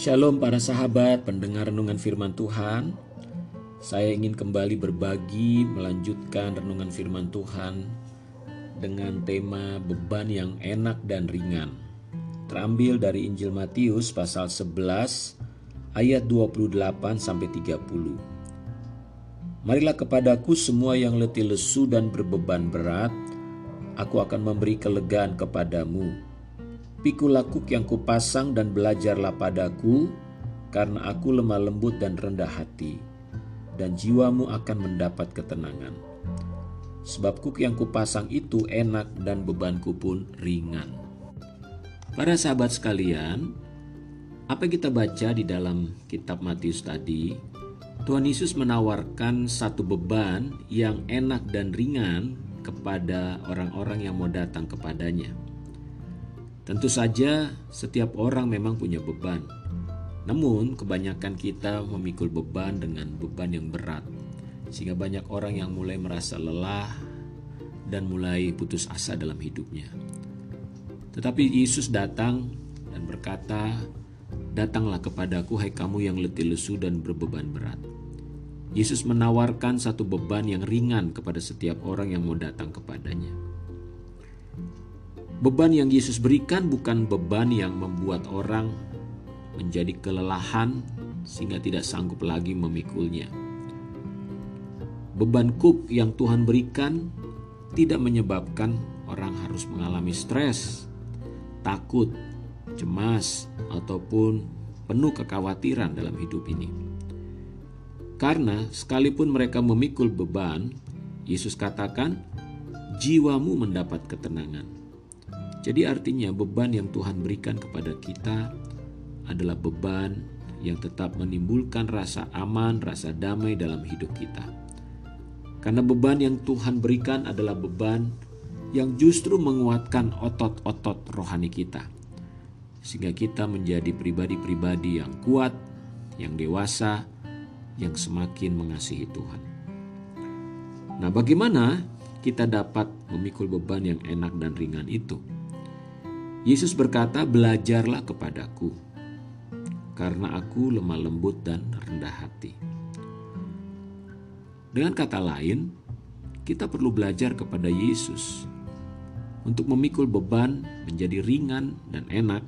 Shalom para sahabat pendengar renungan firman Tuhan. Saya ingin kembali berbagi melanjutkan renungan firman Tuhan dengan tema beban yang enak dan ringan. Terambil dari Injil Matius pasal 11 ayat 28 sampai 30. Marilah kepadaku semua yang letih lesu dan berbeban berat, aku akan memberi kelegaan kepadamu Pikul kuk yang kupasang dan belajarlah padaku, karena aku lemah lembut dan rendah hati, dan jiwamu akan mendapat ketenangan. Sebab kuk yang kupasang itu enak dan bebanku pun ringan. Para sahabat sekalian, apa yang kita baca di dalam kitab Matius tadi, Tuhan Yesus menawarkan satu beban yang enak dan ringan kepada orang-orang yang mau datang kepadanya. Tentu saja, setiap orang memang punya beban. Namun, kebanyakan kita memikul beban dengan beban yang berat, sehingga banyak orang yang mulai merasa lelah dan mulai putus asa dalam hidupnya. Tetapi Yesus datang dan berkata, "Datanglah kepadaku, hai kamu yang letih lesu dan berbeban berat." Yesus menawarkan satu beban yang ringan kepada setiap orang yang mau datang kepadanya. Beban yang Yesus berikan bukan beban yang membuat orang menjadi kelelahan sehingga tidak sanggup lagi memikulnya. Beban kuk yang Tuhan berikan tidak menyebabkan orang harus mengalami stres, takut, cemas, ataupun penuh kekhawatiran dalam hidup ini. Karena sekalipun mereka memikul beban, Yesus katakan, jiwamu mendapat ketenangan. Jadi artinya beban yang Tuhan berikan kepada kita adalah beban yang tetap menimbulkan rasa aman, rasa damai dalam hidup kita. Karena beban yang Tuhan berikan adalah beban yang justru menguatkan otot-otot rohani kita. Sehingga kita menjadi pribadi-pribadi yang kuat, yang dewasa, yang semakin mengasihi Tuhan. Nah, bagaimana kita dapat memikul beban yang enak dan ringan itu? Yesus berkata, "Belajarlah kepadaku, karena aku lemah lembut dan rendah hati." Dengan kata lain, kita perlu belajar kepada Yesus untuk memikul beban menjadi ringan dan enak.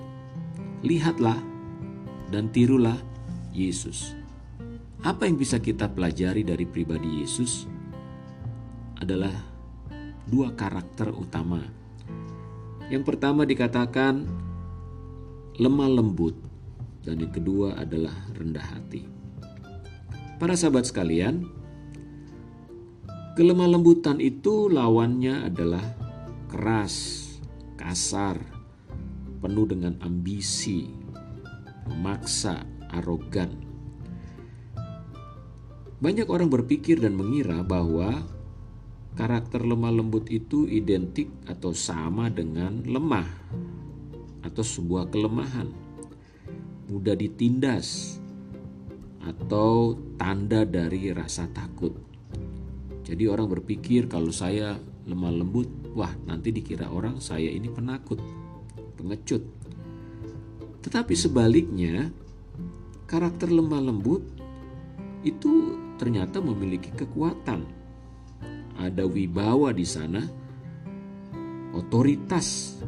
Lihatlah dan tirulah Yesus. Apa yang bisa kita pelajari dari pribadi Yesus adalah dua karakter utama yang pertama dikatakan lemah lembut dan yang kedua adalah rendah hati. Para sahabat sekalian, kelemah lembutan itu lawannya adalah keras, kasar, penuh dengan ambisi, memaksa, arogan. Banyak orang berpikir dan mengira bahwa karakter lemah lembut itu identik atau sama dengan lemah atau sebuah kelemahan, mudah ditindas, atau tanda dari rasa takut. Jadi orang berpikir kalau saya lemah lembut, wah nanti dikira orang saya ini penakut, pengecut. Tetapi sebaliknya, karakter lemah lembut itu ternyata memiliki kekuatan ada wibawa di sana, otoritas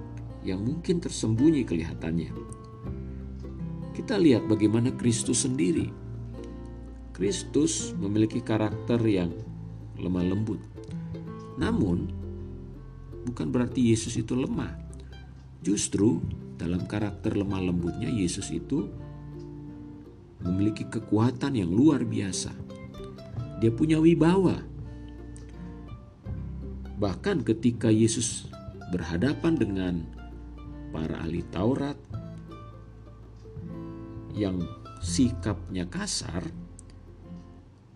yang mungkin tersembunyi kelihatannya. Kita lihat bagaimana Kristus sendiri. Kristus memiliki karakter yang lemah lembut. Namun, bukan berarti Yesus itu lemah. Justru dalam karakter lemah lembutnya Yesus itu memiliki kekuatan yang luar biasa. Dia punya wibawa, Bahkan ketika Yesus berhadapan dengan para ahli Taurat yang sikapnya kasar,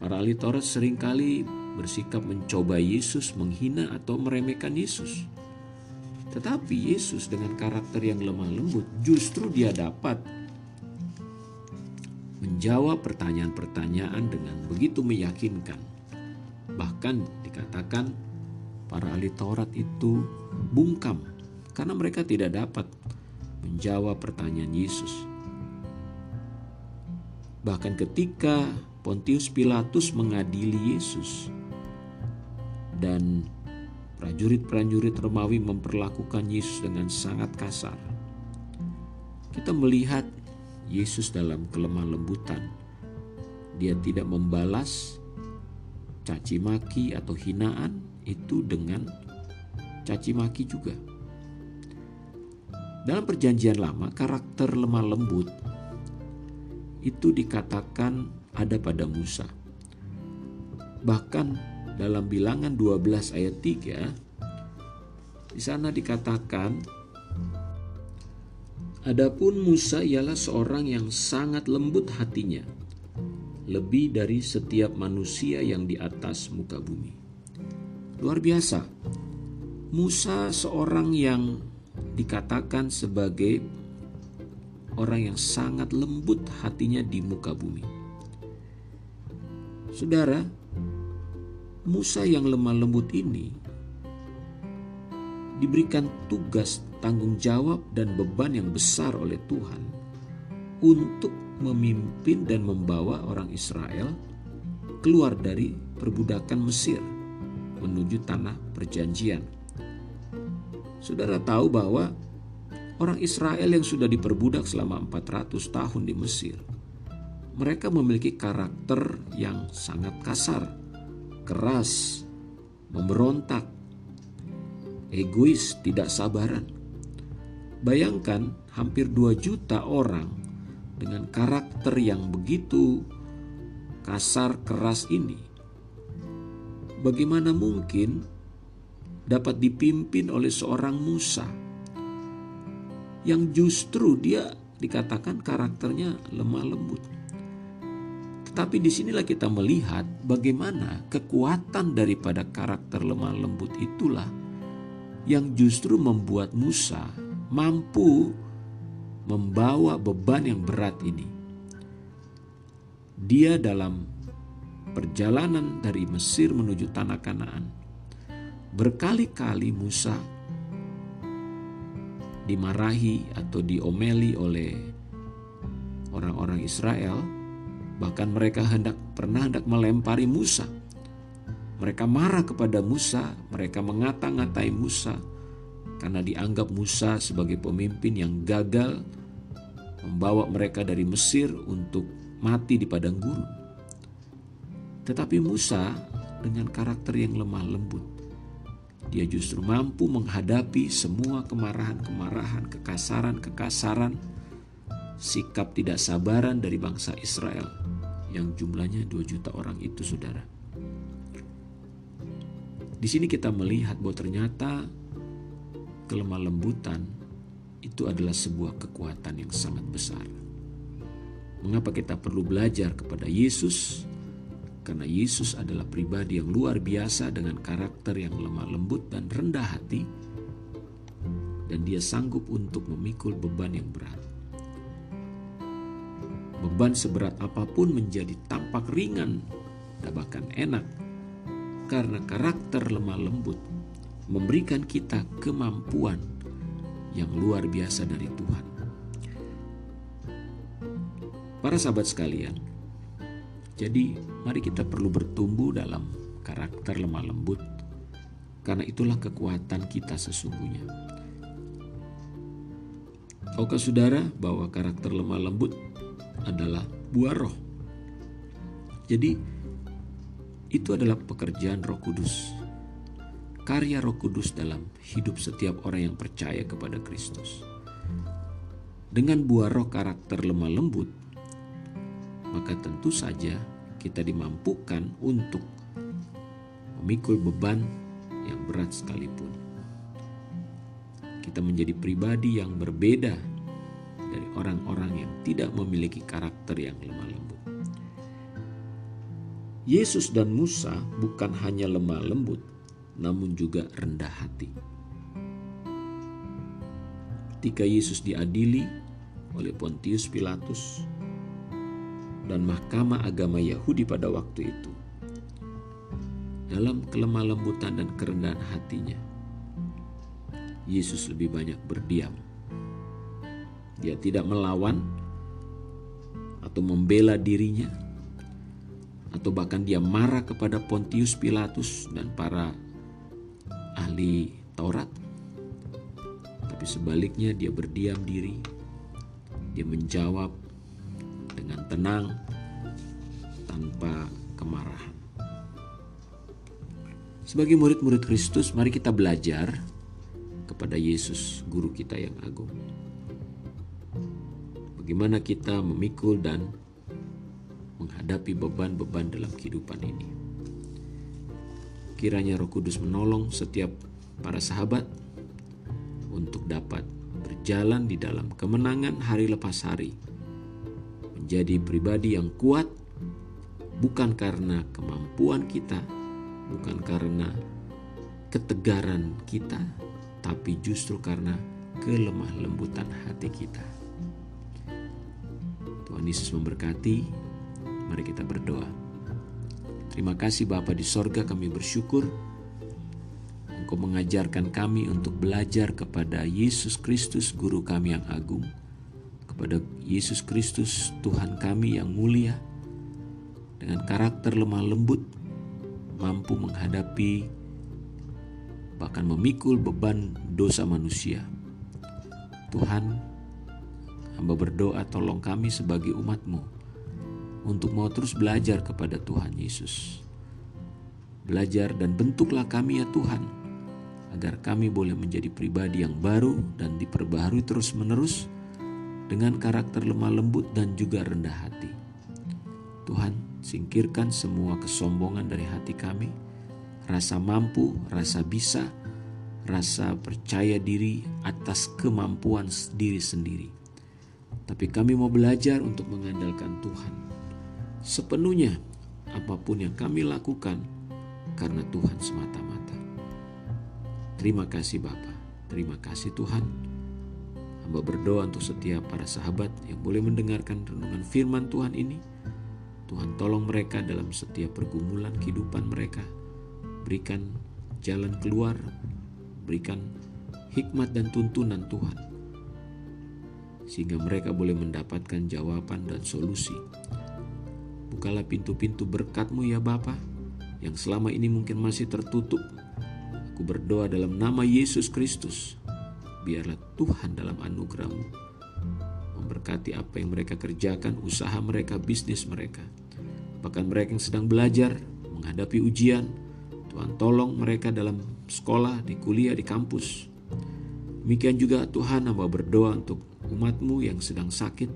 para ahli Taurat sering kali bersikap mencoba Yesus, menghina atau meremehkan Yesus. Tetapi Yesus dengan karakter yang lemah lembut justru dia dapat menjawab pertanyaan-pertanyaan dengan begitu meyakinkan. Bahkan dikatakan para ahli Taurat itu bungkam karena mereka tidak dapat menjawab pertanyaan Yesus. Bahkan ketika Pontius Pilatus mengadili Yesus dan prajurit-prajurit Romawi memperlakukan Yesus dengan sangat kasar. Kita melihat Yesus dalam kelemah lembutan. Dia tidak membalas caci maki atau hinaan itu dengan caci maki juga. Dalam perjanjian lama, karakter lemah lembut itu dikatakan ada pada Musa. Bahkan dalam bilangan 12 ayat 3 di sana dikatakan Adapun Musa ialah seorang yang sangat lembut hatinya, lebih dari setiap manusia yang di atas muka bumi. Luar biasa. Musa seorang yang dikatakan sebagai orang yang sangat lembut hatinya di muka bumi. Saudara, Musa yang lemah lembut ini diberikan tugas, tanggung jawab, dan beban yang besar oleh Tuhan untuk memimpin dan membawa orang Israel keluar dari perbudakan Mesir menuju tanah perjanjian. Saudara tahu bahwa orang Israel yang sudah diperbudak selama 400 tahun di Mesir, mereka memiliki karakter yang sangat kasar, keras, memberontak, egois, tidak sabaran. Bayangkan hampir 2 juta orang dengan karakter yang begitu kasar keras ini. Bagaimana mungkin dapat dipimpin oleh seorang Musa yang justru dia dikatakan karakternya lemah lembut. Tetapi di sinilah kita melihat bagaimana kekuatan daripada karakter lemah lembut itulah yang justru membuat Musa mampu membawa beban yang berat ini. Dia dalam perjalanan dari Mesir menuju tanah Kanaan. Berkali-kali Musa dimarahi atau diomeli oleh orang-orang Israel, bahkan mereka hendak pernah hendak melempari Musa. Mereka marah kepada Musa, mereka mengata-ngatai Musa karena dianggap Musa sebagai pemimpin yang gagal membawa mereka dari Mesir untuk mati di padang gurun. Tetapi Musa dengan karakter yang lemah lembut dia justru mampu menghadapi semua kemarahan-kemarahan, kekasaran-kekasaran, sikap tidak sabaran dari bangsa Israel yang jumlahnya 2 juta orang itu saudara. Di sini kita melihat bahwa ternyata kelemah lembutan itu adalah sebuah kekuatan yang sangat besar. Mengapa kita perlu belajar kepada Yesus karena Yesus adalah pribadi yang luar biasa dengan karakter yang lemah lembut dan rendah hati, dan Dia sanggup untuk memikul beban yang berat. Beban seberat apa pun menjadi tampak ringan dan bahkan enak karena karakter lemah lembut memberikan kita kemampuan yang luar biasa dari Tuhan. Para sahabat sekalian, jadi, mari kita perlu bertumbuh dalam karakter lemah lembut, karena itulah kekuatan kita sesungguhnya. Tahukah saudara bahwa karakter lemah lembut adalah buah roh? Jadi, itu adalah pekerjaan Roh Kudus, karya Roh Kudus dalam hidup setiap orang yang percaya kepada Kristus. Dengan buah roh karakter lemah lembut, maka tentu saja kita dimampukan untuk memikul beban yang berat sekalipun. Kita menjadi pribadi yang berbeda dari orang-orang yang tidak memiliki karakter yang lemah lembut. Yesus dan Musa bukan hanya lemah lembut, namun juga rendah hati. Ketika Yesus diadili oleh Pontius Pilatus, dan mahkamah agama Yahudi pada waktu itu. Dalam kelemah lembutan dan kerendahan hatinya, Yesus lebih banyak berdiam. Dia tidak melawan, atau membela dirinya, atau bahkan dia marah kepada Pontius Pilatus dan para ahli Taurat. Tapi sebaliknya dia berdiam diri, dia menjawab dengan tenang tanpa kemarahan. Sebagai murid-murid Kristus, mari kita belajar kepada Yesus, guru kita yang agung. Bagaimana kita memikul dan menghadapi beban-beban dalam kehidupan ini. Kiranya Roh Kudus menolong setiap para sahabat untuk dapat berjalan di dalam kemenangan hari lepas hari, menjadi pribadi yang kuat bukan karena kemampuan kita, bukan karena ketegaran kita, tapi justru karena kelemah lembutan hati kita. Tuhan Yesus memberkati. Mari kita berdoa. Terima kasih Bapa di sorga kami bersyukur Engkau mengajarkan kami untuk belajar kepada Yesus Kristus Guru kami yang agung kepada Yesus Kristus Tuhan kami yang mulia dengan karakter lemah lembut mampu menghadapi bahkan memikul beban dosa manusia. Tuhan, hamba berdoa tolong kami sebagai umatmu untuk mau terus belajar kepada Tuhan Yesus. Belajar dan bentuklah kami ya Tuhan, agar kami boleh menjadi pribadi yang baru dan diperbaharui terus menerus dengan karakter lemah lembut dan juga rendah hati. Tuhan, Singkirkan semua kesombongan dari hati kami, rasa mampu, rasa bisa, rasa percaya diri atas kemampuan diri sendiri. Tapi kami mau belajar untuk mengandalkan Tuhan. Sepenuhnya apa pun yang kami lakukan karena Tuhan semata-mata. Terima kasih Bapa, terima kasih Tuhan. Hamba berdoa untuk setiap para sahabat yang boleh mendengarkan renungan firman Tuhan ini Tuhan tolong mereka dalam setiap pergumulan kehidupan mereka. Berikan jalan keluar, berikan hikmat dan tuntunan Tuhan. Sehingga mereka boleh mendapatkan jawaban dan solusi. Bukalah pintu-pintu berkatmu ya Bapa, yang selama ini mungkin masih tertutup. Aku berdoa dalam nama Yesus Kristus. Biarlah Tuhan dalam anugerahmu memberkati apa yang mereka kerjakan, usaha mereka, bisnis mereka. Bahkan mereka yang sedang belajar, menghadapi ujian, Tuhan tolong mereka dalam sekolah, di kuliah, di kampus. Demikian juga Tuhan hamba berdoa untuk umatmu yang sedang sakit.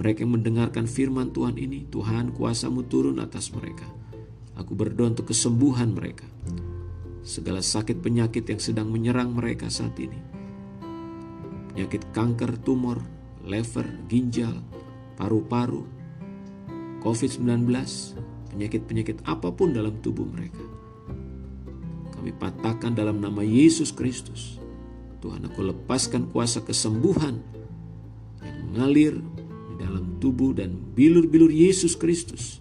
Mereka yang mendengarkan firman Tuhan ini, Tuhan kuasamu turun atas mereka. Aku berdoa untuk kesembuhan mereka. Segala sakit penyakit yang sedang menyerang mereka saat ini. Penyakit kanker, tumor, lever, ginjal, paru-paru, COVID-19, penyakit-penyakit apa pun dalam tubuh mereka. Kami patahkan dalam nama Yesus Kristus. Tuhan aku lepaskan kuasa kesembuhan yang mengalir di dalam tubuh dan bilur-bilur Yesus Kristus.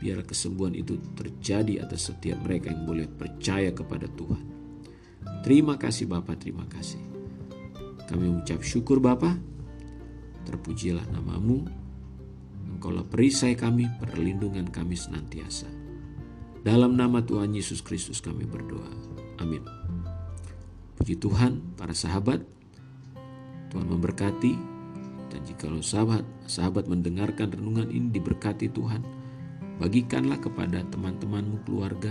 Biar kesembuhan itu terjadi atas setiap mereka yang boleh percaya kepada Tuhan. Terima kasih Bapak, terima kasih. Kami mengucap syukur Bapak terpujilah namamu. Engkaulah perisai kami, perlindungan kami senantiasa. Dalam nama Tuhan Yesus Kristus kami berdoa. Amin. Puji Tuhan, para sahabat, Tuhan memberkati. Dan jikalau sahabat, sahabat mendengarkan renungan ini diberkati Tuhan, bagikanlah kepada teman-temanmu, keluarga,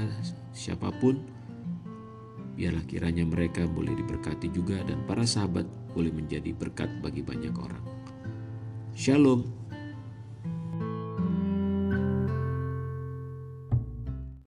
siapa pun, biarlah kiranya mereka boleh diberkati juga dan para sahabat boleh menjadi berkat bagi banyak orang. Shalom.